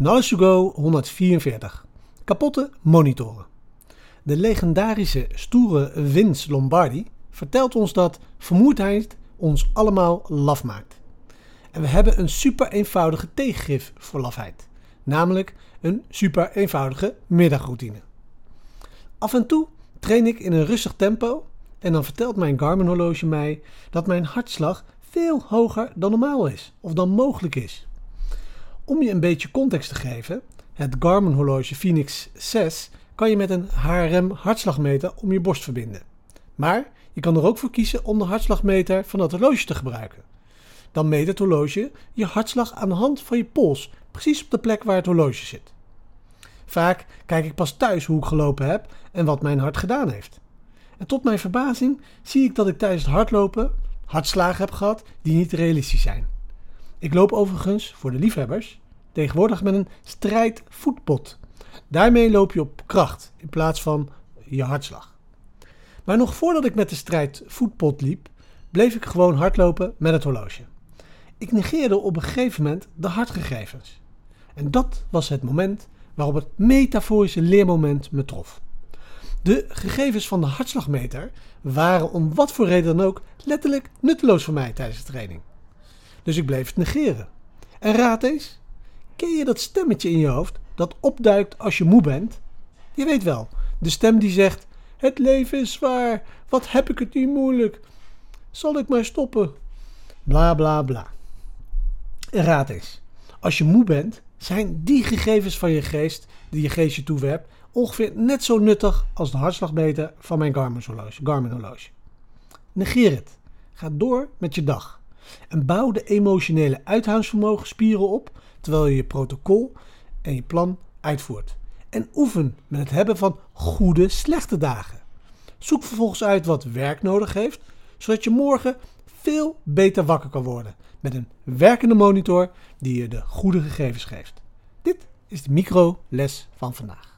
Knowledge Go 144. Kapotte monitoren. De legendarische stoere Vince Lombardi vertelt ons dat vermoeidheid ons allemaal laf maakt. En we hebben een super eenvoudige tegengif voor lafheid. Namelijk een super eenvoudige middagroutine. Af en toe train ik in een rustig tempo en dan vertelt mijn Garmin horloge mij dat mijn hartslag veel hoger dan normaal is of dan mogelijk is. Om je een beetje context te geven, het Garmin horloge Phoenix 6 kan je met een HRM hartslagmeter om je borst verbinden. Maar je kan er ook voor kiezen om de hartslagmeter van dat horloge te gebruiken. Dan meet het horloge je hartslag aan de hand van je pols, precies op de plek waar het horloge zit. Vaak kijk ik pas thuis hoe ik gelopen heb en wat mijn hart gedaan heeft. En tot mijn verbazing zie ik dat ik tijdens het hardlopen hartslagen heb gehad die niet realistisch zijn. Ik loop overigens, voor de liefhebbers, tegenwoordig met een strijdvoetpot. Daarmee loop je op kracht in plaats van je hartslag. Maar nog voordat ik met de strijdvoetpot liep, bleef ik gewoon hardlopen met het horloge. Ik negeerde op een gegeven moment de hartgegevens. En dat was het moment waarop het metaforische leermoment me trof. De gegevens van de hartslagmeter waren om wat voor reden dan ook letterlijk nutteloos voor mij tijdens de training. Dus ik bleef het negeren. En raad eens, ken je dat stemmetje in je hoofd dat opduikt als je moe bent? Je weet wel, de stem die zegt: Het leven is zwaar, wat heb ik het niet moeilijk? Zal ik maar stoppen? Bla bla bla. En raad eens, als je moe bent, zijn die gegevens van je geest die je geest je toewerpt ongeveer net zo nuttig als de hartslagmeter van mijn Garmin horloge. Garmin horloge. Negeer het. Ga door met je dag. En bouw de emotionele uithoudingsvermogen spieren op terwijl je je protocol en je plan uitvoert. En oefen met het hebben van goede, slechte dagen. Zoek vervolgens uit wat werk nodig heeft, zodat je morgen veel beter wakker kan worden met een werkende monitor die je de goede gegevens geeft. Dit is de micro les van vandaag.